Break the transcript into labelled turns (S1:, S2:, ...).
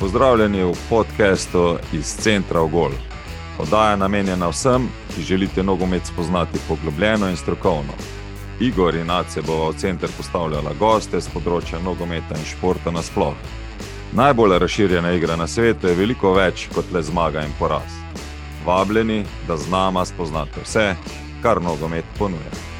S1: Pozdravljeni v podkastu iz centra Ogol. Oddaja je namenjena vsem, ki želite nogomet spoznati poglobljeno in strokovno. Igor in Ace bo v center postavljala goste z področja nogometa in športa nasploh. Najbolj razširjena igra na svetu je veliko več kot le zmaga in poraz. Vabljeni, da z nama spoznate vse, kar nogomet ponuja.